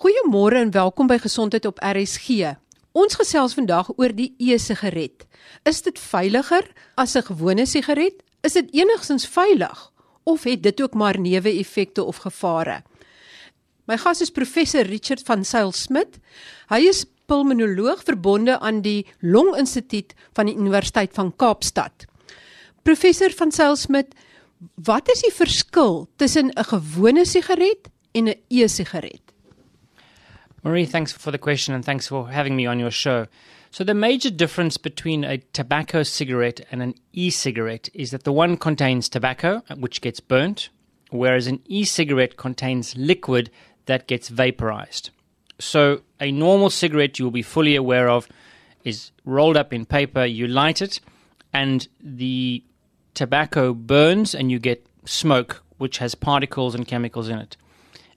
Goeiemôre en welkom by Gesondheid op RSG. Ons gesels vandag oor die e-sigaret. Is dit veiliger as 'n gewone sigaret? Is dit enigstens veilig of het dit ook maar neeweffekte of gevare? My gas is professor Richard van Sail Smit. Hy is pulmonoloog verbonde aan die Longinstituut van die Universiteit van Kaapstad. Professor van Sail Smit, wat is die verskil tussen 'n gewone sigaret en 'n e-sigaret? Marie, thanks for the question and thanks for having me on your show. So, the major difference between a tobacco cigarette and an e cigarette is that the one contains tobacco, which gets burnt, whereas an e cigarette contains liquid that gets vaporized. So, a normal cigarette you'll be fully aware of is rolled up in paper, you light it, and the tobacco burns and you get smoke, which has particles and chemicals in it.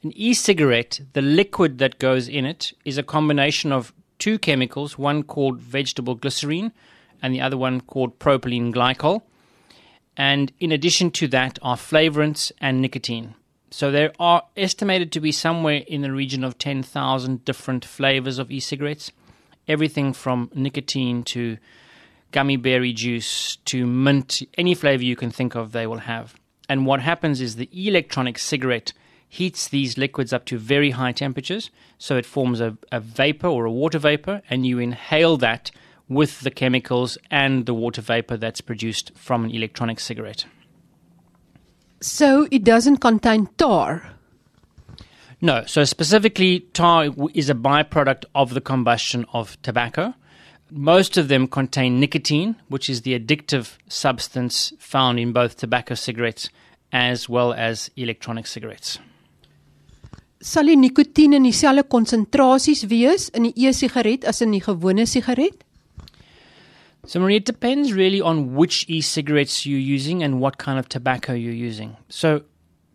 An e cigarette, the liquid that goes in it is a combination of two chemicals, one called vegetable glycerine and the other one called propylene glycol. And in addition to that are flavorants and nicotine. So there are estimated to be somewhere in the region of 10,000 different flavors of e cigarettes, everything from nicotine to gummy berry juice to mint, any flavor you can think of, they will have. And what happens is the electronic cigarette heats these liquids up to very high temperatures, so it forms a, a vapor or a water vapor, and you inhale that with the chemicals and the water vapor that's produced from an electronic cigarette. So it doesn't contain tar. No, so specifically, tar is a byproduct of the combustion of tobacco. Most of them contain nicotine, which is the addictive substance found in both tobacco cigarettes as well as electronic cigarettes. Sal die nikotien in dieselfde konsentrasies wees in die e-sigaret as in die gewone sigaret? So, Marie, it depends really on which e cigarettes you're using and what kind of tobacco you're using. So,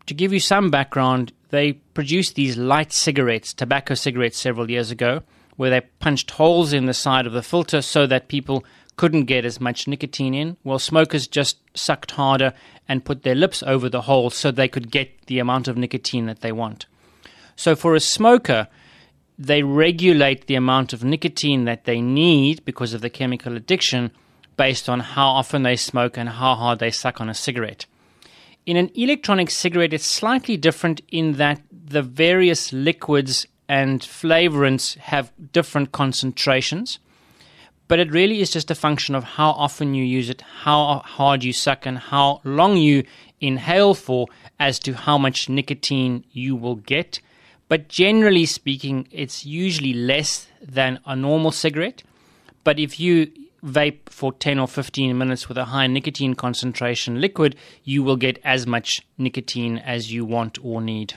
to give you some background, they produced these light cigarettes, tobacco cigarettes, several years ago, where they punched holes in the side of the filter so that people couldn't get as much nicotine in. Well, smokers just sucked harder and put their lips over the hole so they could get the amount of nicotine that they want. So, for a smoker, they regulate the amount of nicotine that they need because of the chemical addiction based on how often they smoke and how hard they suck on a cigarette. In an electronic cigarette, it's slightly different in that the various liquids and flavorants have different concentrations, but it really is just a function of how often you use it, how hard you suck, and how long you inhale for as to how much nicotine you will get but generally speaking, it's usually less than a normal cigarette. But if you vape for 10 or 15 minutes with a high nicotine concentration liquid, you will get as much nicotine as you want or need.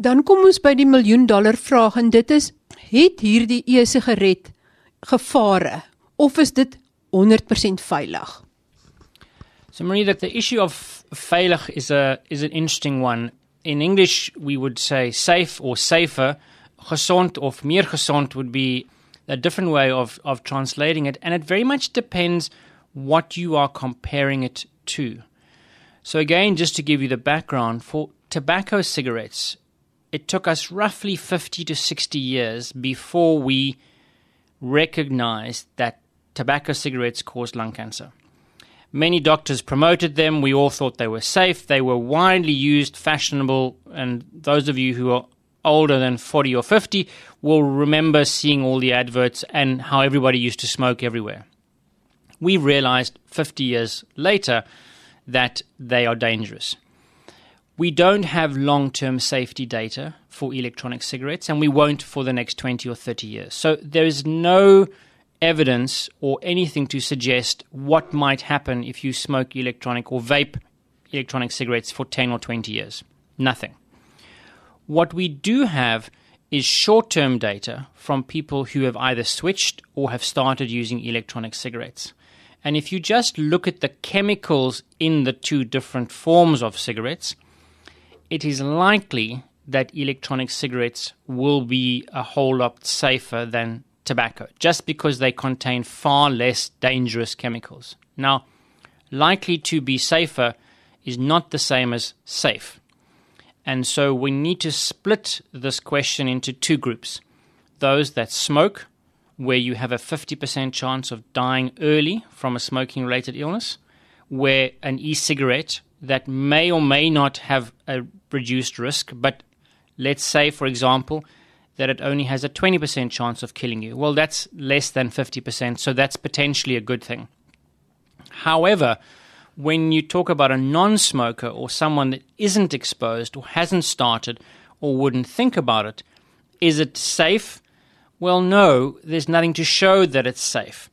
Dan kom ons by die miljoen dollar vraag en dit is het hierdie e-sigaret gevare of is dit 100% veilig? So Marie, the issue of veilig is a is an interesting one. In English, we would say safe or safer. Gezond or meer gezond would be a different way of, of translating it. And it very much depends what you are comparing it to. So, again, just to give you the background, for tobacco cigarettes, it took us roughly 50 to 60 years before we recognized that tobacco cigarettes cause lung cancer. Many doctors promoted them. We all thought they were safe. They were widely used, fashionable, and those of you who are older than 40 or 50 will remember seeing all the adverts and how everybody used to smoke everywhere. We realized 50 years later that they are dangerous. We don't have long term safety data for electronic cigarettes, and we won't for the next 20 or 30 years. So there is no evidence or anything to suggest what might happen if you smoke electronic or vape electronic cigarettes for 10 or 20 years. Nothing. What we do have is short term data from people who have either switched or have started using electronic cigarettes. And if you just look at the chemicals in the two different forms of cigarettes, it is likely that electronic cigarettes will be a whole lot safer than tobacco just because they contain far less dangerous chemicals. Now, likely to be safer is not the same as safe. And so we need to split this question into two groups those that smoke, where you have a 50% chance of dying early from a smoking related illness, where an e cigarette that may or may not have a reduced risk, but let's say, for example, that it only has a 20% chance of killing you. Well, that's less than 50%, so that's potentially a good thing. However, when you talk about a non smoker or someone that isn't exposed or hasn't started or wouldn't think about it, is it safe? Well, no, there's nothing to show that it's safe.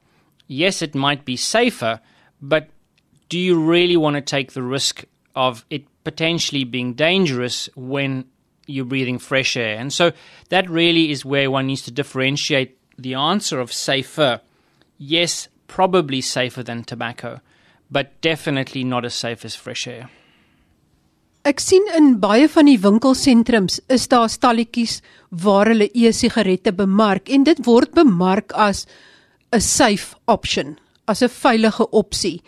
Yes, it might be safer, but do you really want to take the risk of it potentially being dangerous when you're breathing fresh air? And so that really is where one needs to differentiate the answer of safer. Yes, probably safer than tobacco but definitely not as safe as fresh air. Ek sien in baie van die winkelsentrums is daar stalletjies waar hulle e-sigarette bemark en dit word bemark as 'n safe option, as 'n veilige opsie.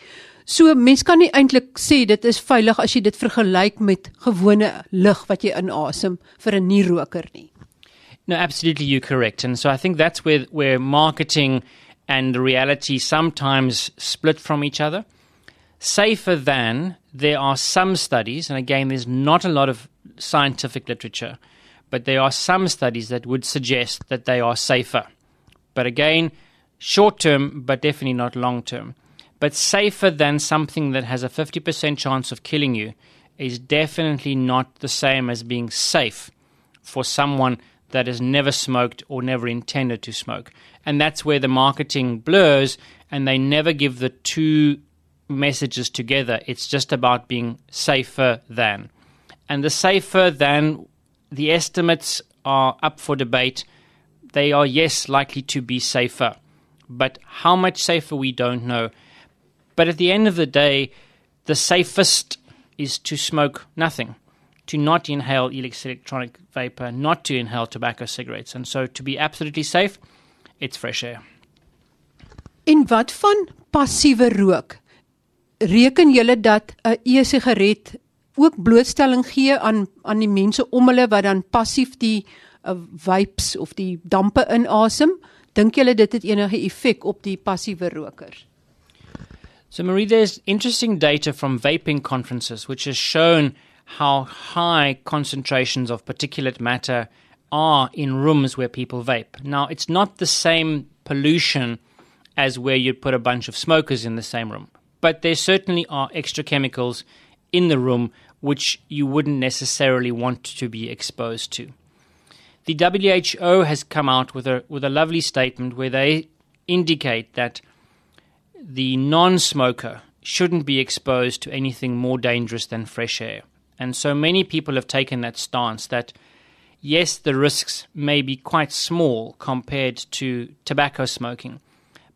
So mens kan nie eintlik sê dit is veilig as jy dit vergelyk met gewone lug wat jy inasem vir 'n nie-roker nie. No, absolutely you're correct. And so I think that's where where marketing and reality sometimes split from each other. safer than there are some studies, and again, there's not a lot of scientific literature, but there are some studies that would suggest that they are safer. But again, short term, but definitely not long term. But safer than something that has a 50% chance of killing you is definitely not the same as being safe for someone that has never smoked or never intended to smoke. And that's where the marketing blurs and they never give the two messages together. It's just about being safer than. And the safer than, the estimates are up for debate. They are, yes, likely to be safer. But how much safer, we don't know. But at the end of the day, the safest is to smoke nothing, to not inhale electronic vapor, not to inhale tobacco cigarettes. And so to be absolutely safe, it's fresh air. In wat van passiewe rook? reken julle dat 'n e-sigaret ook blootstelling gee aan aan die mense om hulle wat dan passief die uh, vapes of die dampe inasem? Dink julle dit het enige effek op die passiewe rokers? So Marie there's interesting data from vaping conferences which has shown how high concentrations of particulate matter are in rooms where people vape. Now it's not the same pollution as where you'd put a bunch of smokers in the same room but there certainly are extra chemicals in the room which you wouldn't necessarily want to be exposed to. The WHO has come out with a with a lovely statement where they indicate that the non-smoker shouldn't be exposed to anything more dangerous than fresh air. And so many people have taken that stance that yes, the risks may be quite small compared to tobacco smoking,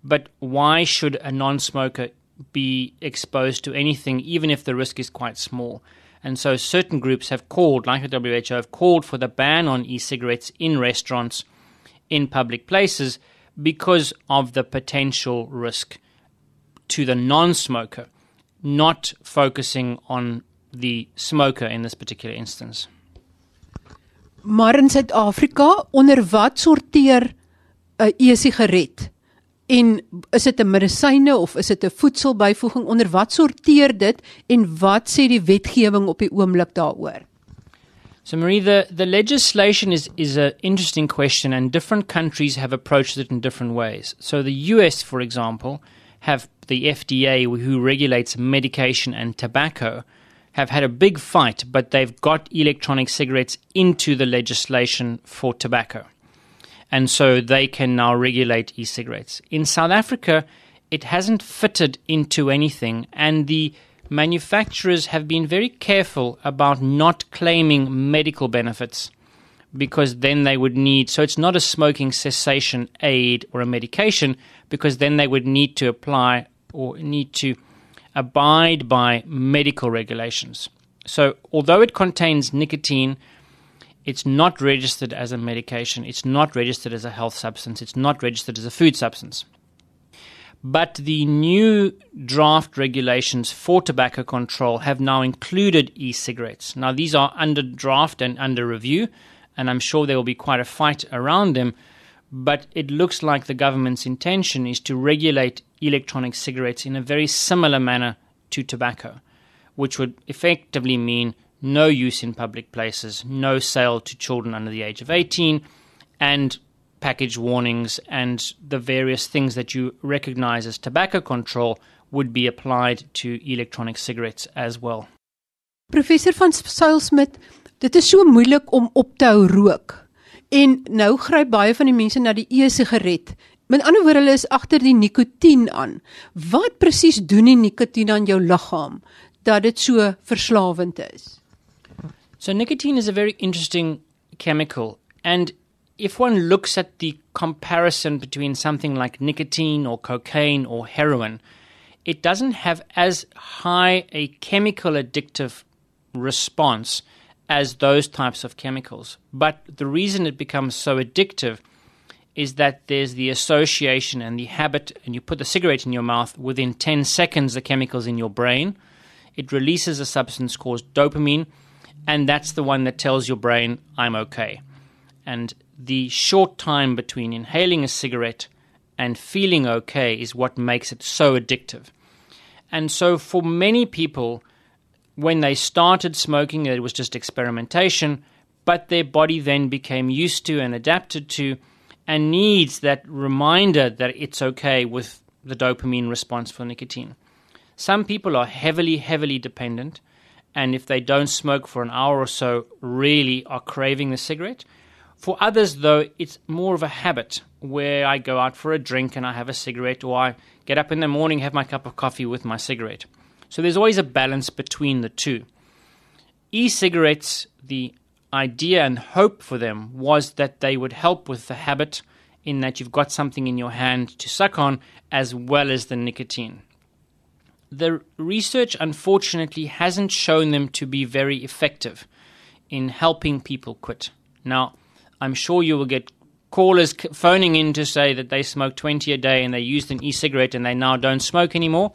but why should a non smoker be exposed to anything, even if the risk is quite small. And so certain groups have called, like the WHO, have called for the ban on e cigarettes in restaurants, in public places, because of the potential risk to the non smoker, not focusing on the smoker in this particular instance. Maar in Suid-Afrika, onder wat sorteer 'n e-sigaret? En is dit 'n medisyne of is dit 'n voedselbyvoeging onder wat sorteer dit en wat sê die wetgewing op die oomblik daaroor? So Marie the the legislation is is a interesting question and different countries have approached it in different ways. So the US for example have the FDA who regulates medication and tobacco have had a big fight but they've got electronic cigarettes into the legislation for tobacco and so they can now regulate e cigarettes. In South Africa, it hasn't fitted into anything, and the manufacturers have been very careful about not claiming medical benefits because then they would need so it's not a smoking cessation aid or a medication because then they would need to apply or need to abide by medical regulations. So although it contains nicotine it's not registered as a medication, it's not registered as a health substance, it's not registered as a food substance. But the new draft regulations for tobacco control have now included e cigarettes. Now, these are under draft and under review, and I'm sure there will be quite a fight around them. But it looks like the government's intention is to regulate electronic cigarettes in a very similar manner to tobacco, which would effectively mean no use in public places, no sale to children under the age of 18, and package warnings and the various things that you recognize as tobacco control would be applied to electronic cigarettes as well. Professor van Zyl-Smit, dit is so moeilik om op te hou rook. En nou gryp baie van die mense na die e-sigaret. Met ander woorde, hulle is agter die nikotien aan. Wat presies doen die nikotien aan jou liggaam dat dit so verslawend is? So nicotine is a very interesting chemical and if one looks at the comparison between something like nicotine or cocaine or heroin, it doesn't have as high a chemical addictive response as those types of chemicals. But the reason it becomes so addictive is that there's the association and the habit, and you put the cigarette in your mouth, within 10 seconds, the chemicals in your brain. It releases a substance called dopamine, and that's the one that tells your brain, I'm okay. And the short time between inhaling a cigarette and feeling okay is what makes it so addictive. And so, for many people, when they started smoking, it was just experimentation, but their body then became used to and adapted to and needs that reminder that it's okay with the dopamine response for nicotine. Some people are heavily, heavily dependent, and if they don't smoke for an hour or so, really are craving the cigarette. For others, though, it's more of a habit where I go out for a drink and I have a cigarette, or I get up in the morning, have my cup of coffee with my cigarette. So there's always a balance between the two. E cigarettes, the idea and hope for them was that they would help with the habit in that you've got something in your hand to suck on as well as the nicotine. The research, unfortunately, hasn't shown them to be very effective in helping people quit. Now, I'm sure you will get callers phoning in to say that they smoke 20 a day and they used an e cigarette and they now don't smoke anymore.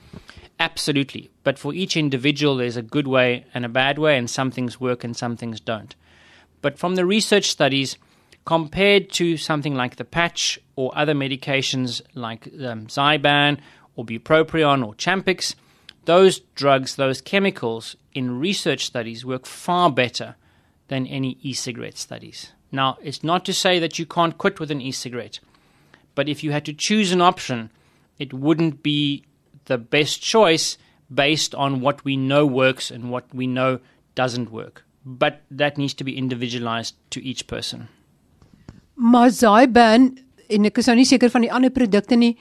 Absolutely. But for each individual, there's a good way and a bad way, and some things work and some things don't. But from the research studies, compared to something like the patch or other medications like um, Zyban or bupropion or Champix, those drugs, those chemicals in research studies work far better than any e cigarette studies. Now, it's not to say that you can't quit with an e cigarette, but if you had to choose an option, it wouldn't be the best choice based on what we know works and what we know doesn't work. But that needs to be individualized to each person. Maar Zyban en ek is nou nie seker van die ander produkte nie,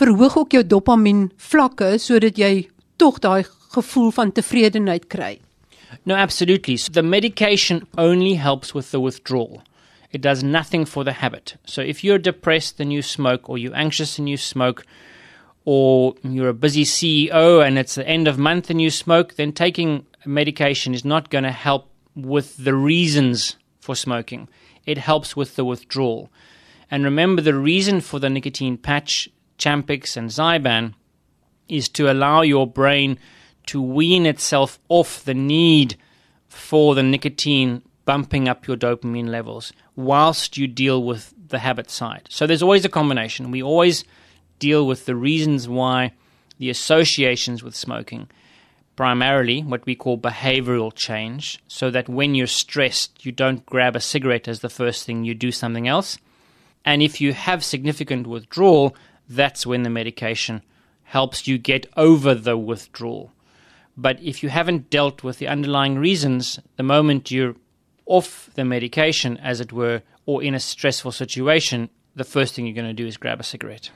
verhoog ook jou dopamien vlakke sodat jy tog daai gevoel van tevredenheid kry. No, absolutely. So the medication only helps with the withdrawal. It does nothing for the habit. So if you're depressed and you smoke, or you're anxious and you smoke, or you're a busy CEO and it's the end of month and you smoke, then taking medication is not going to help with the reasons for smoking. It helps with the withdrawal. And remember, the reason for the nicotine patch, Champix, and Zyban is to allow your brain to wean itself off the need for the nicotine bumping up your dopamine levels whilst you deal with the habit side. So there's always a combination. We always deal with the reasons why the associations with smoking, primarily what we call behavioral change, so that when you're stressed, you don't grab a cigarette as the first thing, you do something else. And if you have significant withdrawal, that's when the medication helps you get over the withdrawal. But if you haven't dealt with the underlying reasons, the moment you're off the medication, as it were, or in a stressful situation, the first thing you're going to do is grab a cigarette.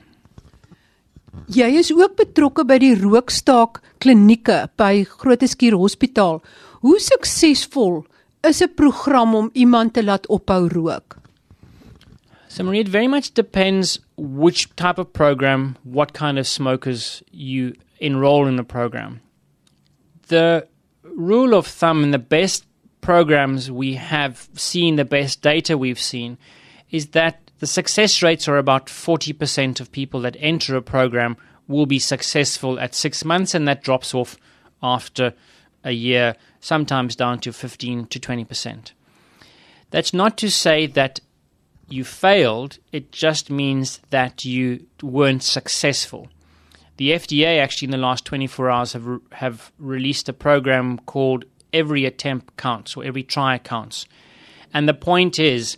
Jy is ook betrokke by die rookstaak klinieke by Grooteskier Hospitaal. Hoe suksesvol is 'n program om iemand te laat ophou rook? So, Marie, it very much depends which type of program, what kind of smokers you enroll in the program. The rule of thumb and the best programs we have seen, the best data we've seen, is that the success rates are about 40% of people that enter a program will be successful at six months, and that drops off after a year, sometimes down to 15 to 20%. That's not to say that you failed, it just means that you weren't successful. The FDA actually in the last 24 hours have re- have released a program called Every Attempt Counts or Every Try Counts. And the point is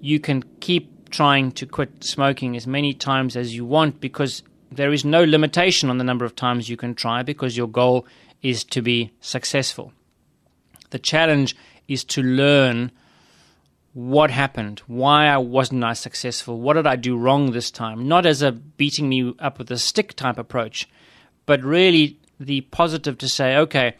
you can keep trying to quit smoking as many times as you want because there is no limitation on the number of times you can try because your goal is to be successful. The challenge is to learn what happened, why I wasn't I successful, what did I do wrong this time, not as a beating me up with a stick type approach, but really the positive to say, okay,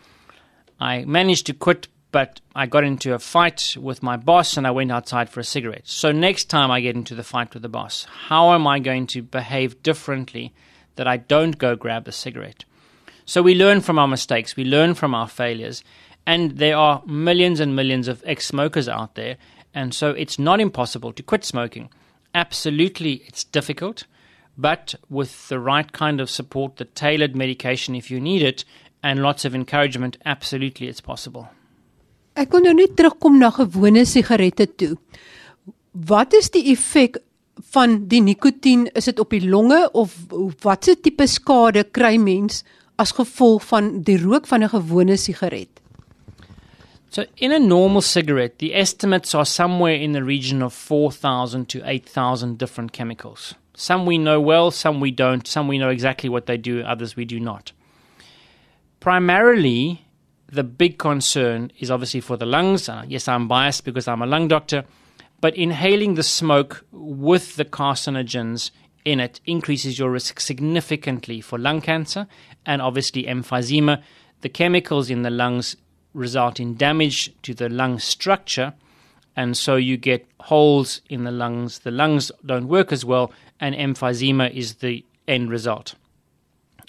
I managed to quit, but I got into a fight with my boss and I went outside for a cigarette. So next time I get into the fight with the boss, how am I going to behave differently that I don't go grab the cigarette? So we learn from our mistakes, we learn from our failures, and there are millions and millions of ex smokers out there, and so it's not impossible to quit smoking. Absolutely, it's difficult, but with the right kind of support, the tailored medication if you need it, and lots of encouragement, absolutely it's possible. Ek wil nou net terugkom na gewone sigarette toe. Wat is die effek van die nikotien? Is dit op die longe of watse tipe skade kry mens as gevolg van die rook van 'n gewone sigaret? So, in a normal cigarette, the estimates are somewhere in the region of 4,000 to 8,000 different chemicals. Some we know well, some we don't, some we know exactly what they do, others we do not. Primarily, the big concern is obviously for the lungs. Uh, yes, I'm biased because I'm a lung doctor, but inhaling the smoke with the carcinogens in it increases your risk significantly for lung cancer and obviously emphysema. The chemicals in the lungs result in damage to the lung structure, and so you get holes in the lungs. The lungs don't work as well, and emphysema is the end result.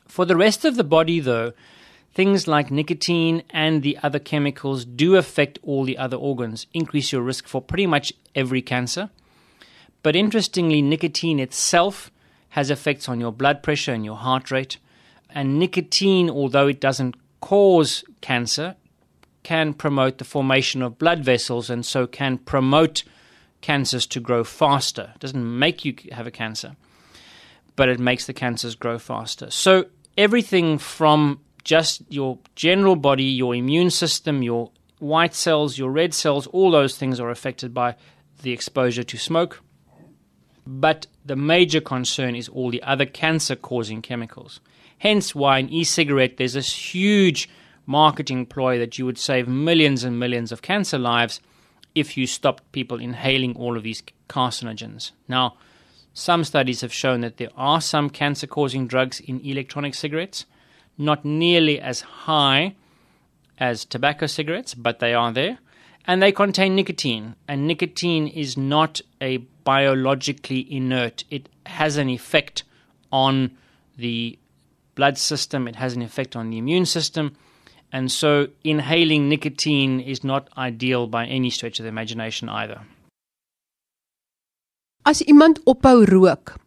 For the rest of the body, though, things like nicotine and the other chemicals do affect all the other organs, increase your risk for pretty much every cancer. But interestingly, nicotine itself has effects on your blood pressure and your heart rate. And nicotine, although it doesn't cause cancer, can promote the formation of blood vessels and so can promote cancers to grow faster. It doesn't make you have a cancer, but it makes the cancers grow faster. So everything from just your general body, your immune system, your white cells, your red cells, all those things are affected by the exposure to smoke. But the major concern is all the other cancer causing chemicals. Hence, why in e cigarette there's this huge marketing ploy that you would save millions and millions of cancer lives if you stopped people inhaling all of these carcinogens. Now, some studies have shown that there are some cancer causing drugs in electronic cigarettes, not nearly as high as tobacco cigarettes, but they are there. And they contain nicotine, and nicotine is not a biologically inert. It has an effect on the blood system, it has an effect on the immune system, and so inhaling nicotine is not ideal by any stretch of the imagination either. As iemand ophou rook,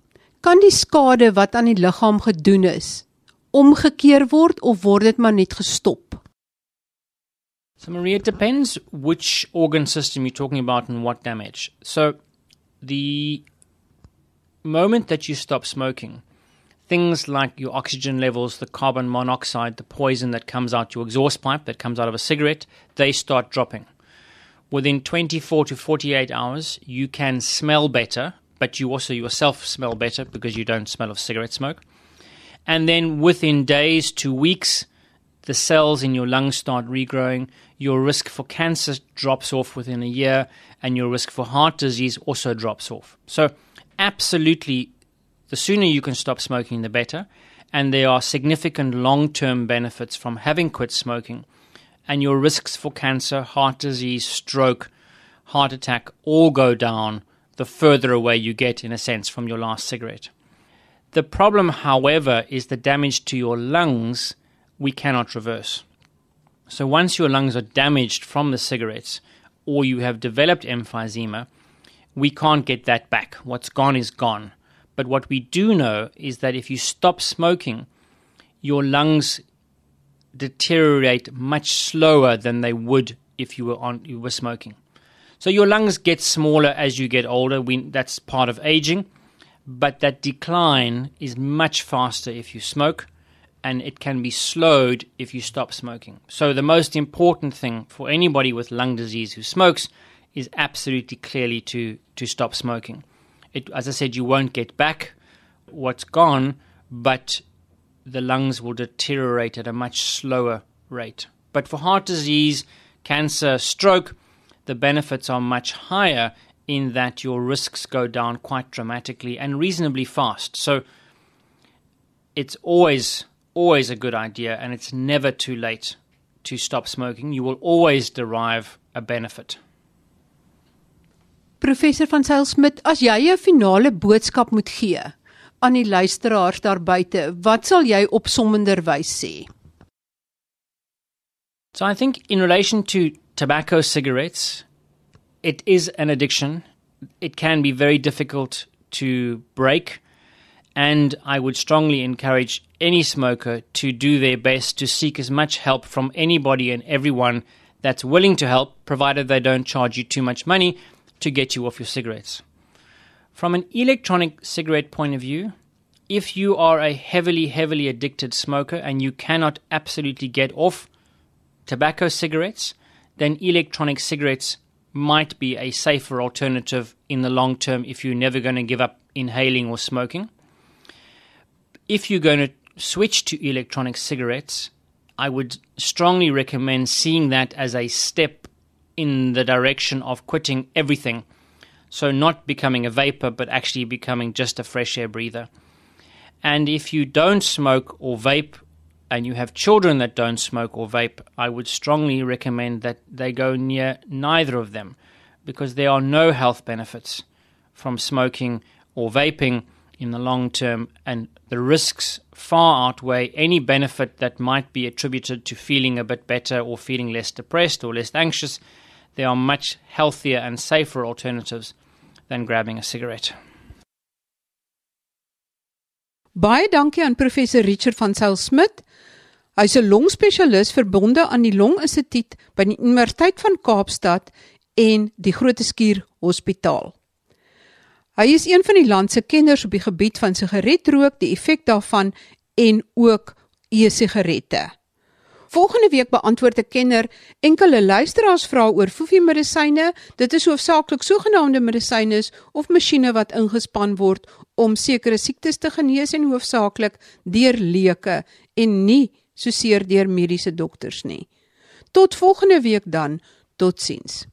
kan die skade wat aan die liggaam gedoen is, omgekeer word of word dit maar net gestop? So Maria it depends which organ system you're talking about and what damage. So the moment that you stop smoking, things like your oxygen levels, the carbon monoxide, the poison that comes out your exhaust pipe, that comes out of a cigarette, they start dropping. Within 24 to 48 hours, you can smell better, but you also yourself smell better because you don't smell of cigarette smoke. And then within days to weeks, the cells in your lungs start regrowing. Your risk for cancer drops off within a year, and your risk for heart disease also drops off. So, absolutely the sooner you can stop smoking, the better. And there are significant long term benefits from having quit smoking. And your risks for cancer, heart disease, stroke, heart attack all go down the further away you get, in a sense, from your last cigarette. The problem, however, is the damage to your lungs we cannot reverse. So once your lungs are damaged from the cigarettes or you have developed emphysema, we can't get that back. What's gone is gone But what we do know is that if you stop smoking, your lungs deteriorate much slower than they would if you were on you were smoking. So your lungs get smaller as you get older. We, that's part of aging, but that decline is much faster if you smoke, and it can be slowed if you stop smoking. So the most important thing for anybody with lung disease who smokes is absolutely clearly to to stop smoking. It, as I said, you won't get back what's gone, but the lungs will deteriorate at a much slower rate. But for heart disease, cancer, stroke, the benefits are much higher in that your risks go down quite dramatically and reasonably fast. So it's always, always a good idea, and it's never too late to stop smoking. You will always derive a benefit. Professor van Zyl Smit, as jy 'n finale boodskap moet gee aan die luisteraars daar buite, wat sal jy opsommenderwys sê? So I think in relation to tobacco cigarettes, it is an addiction. It can be very difficult to break. And I would strongly encourage any smoker to do their best to seek as much help from anybody and everyone that's willing to help, provided they don't charge you too much money to get you off your cigarettes. From an electronic cigarette point of view, if you are a heavily, heavily addicted smoker and you cannot absolutely get off tobacco cigarettes, then electronic cigarettes might be a safer alternative in the long term if you're never going to give up inhaling or smoking. If you're going to switch to electronic cigarettes, I would strongly recommend seeing that as a step in the direction of quitting everything. So, not becoming a vaper, but actually becoming just a fresh air breather. And if you don't smoke or vape, and you have children that don't smoke or vape, I would strongly recommend that they go near neither of them because there are no health benefits from smoking or vaping in the long term, and the risks far outweigh any benefit that might be attributed to feeling a bit better or feeling less depressed or less anxious. There are much healthier and safer alternatives than grabbing a cigarette. Baie dankie aan professor Richard van Zyl Smit. Hy's 'n longspesialis verbonde aan die Longinstituut by die Universiteit van Kaapstad en die Groote Skuur Hospitaal. Hy is een van die land se kenners op die gebied van sigaretrook, die effek daarvan en ook e-sigarette. Volgende week beantwoord 'n kenner enkele luisteraarsvrae oor foefie-medisyne. Dit is hoofsaaklik sogenaamde medisyne of masjiene wat ingespan word om sekere siektes te genees en hoofsaaklik deur leuke en nie soseer deur mediese dokters nie. Tot volgende week dan. Totsiens.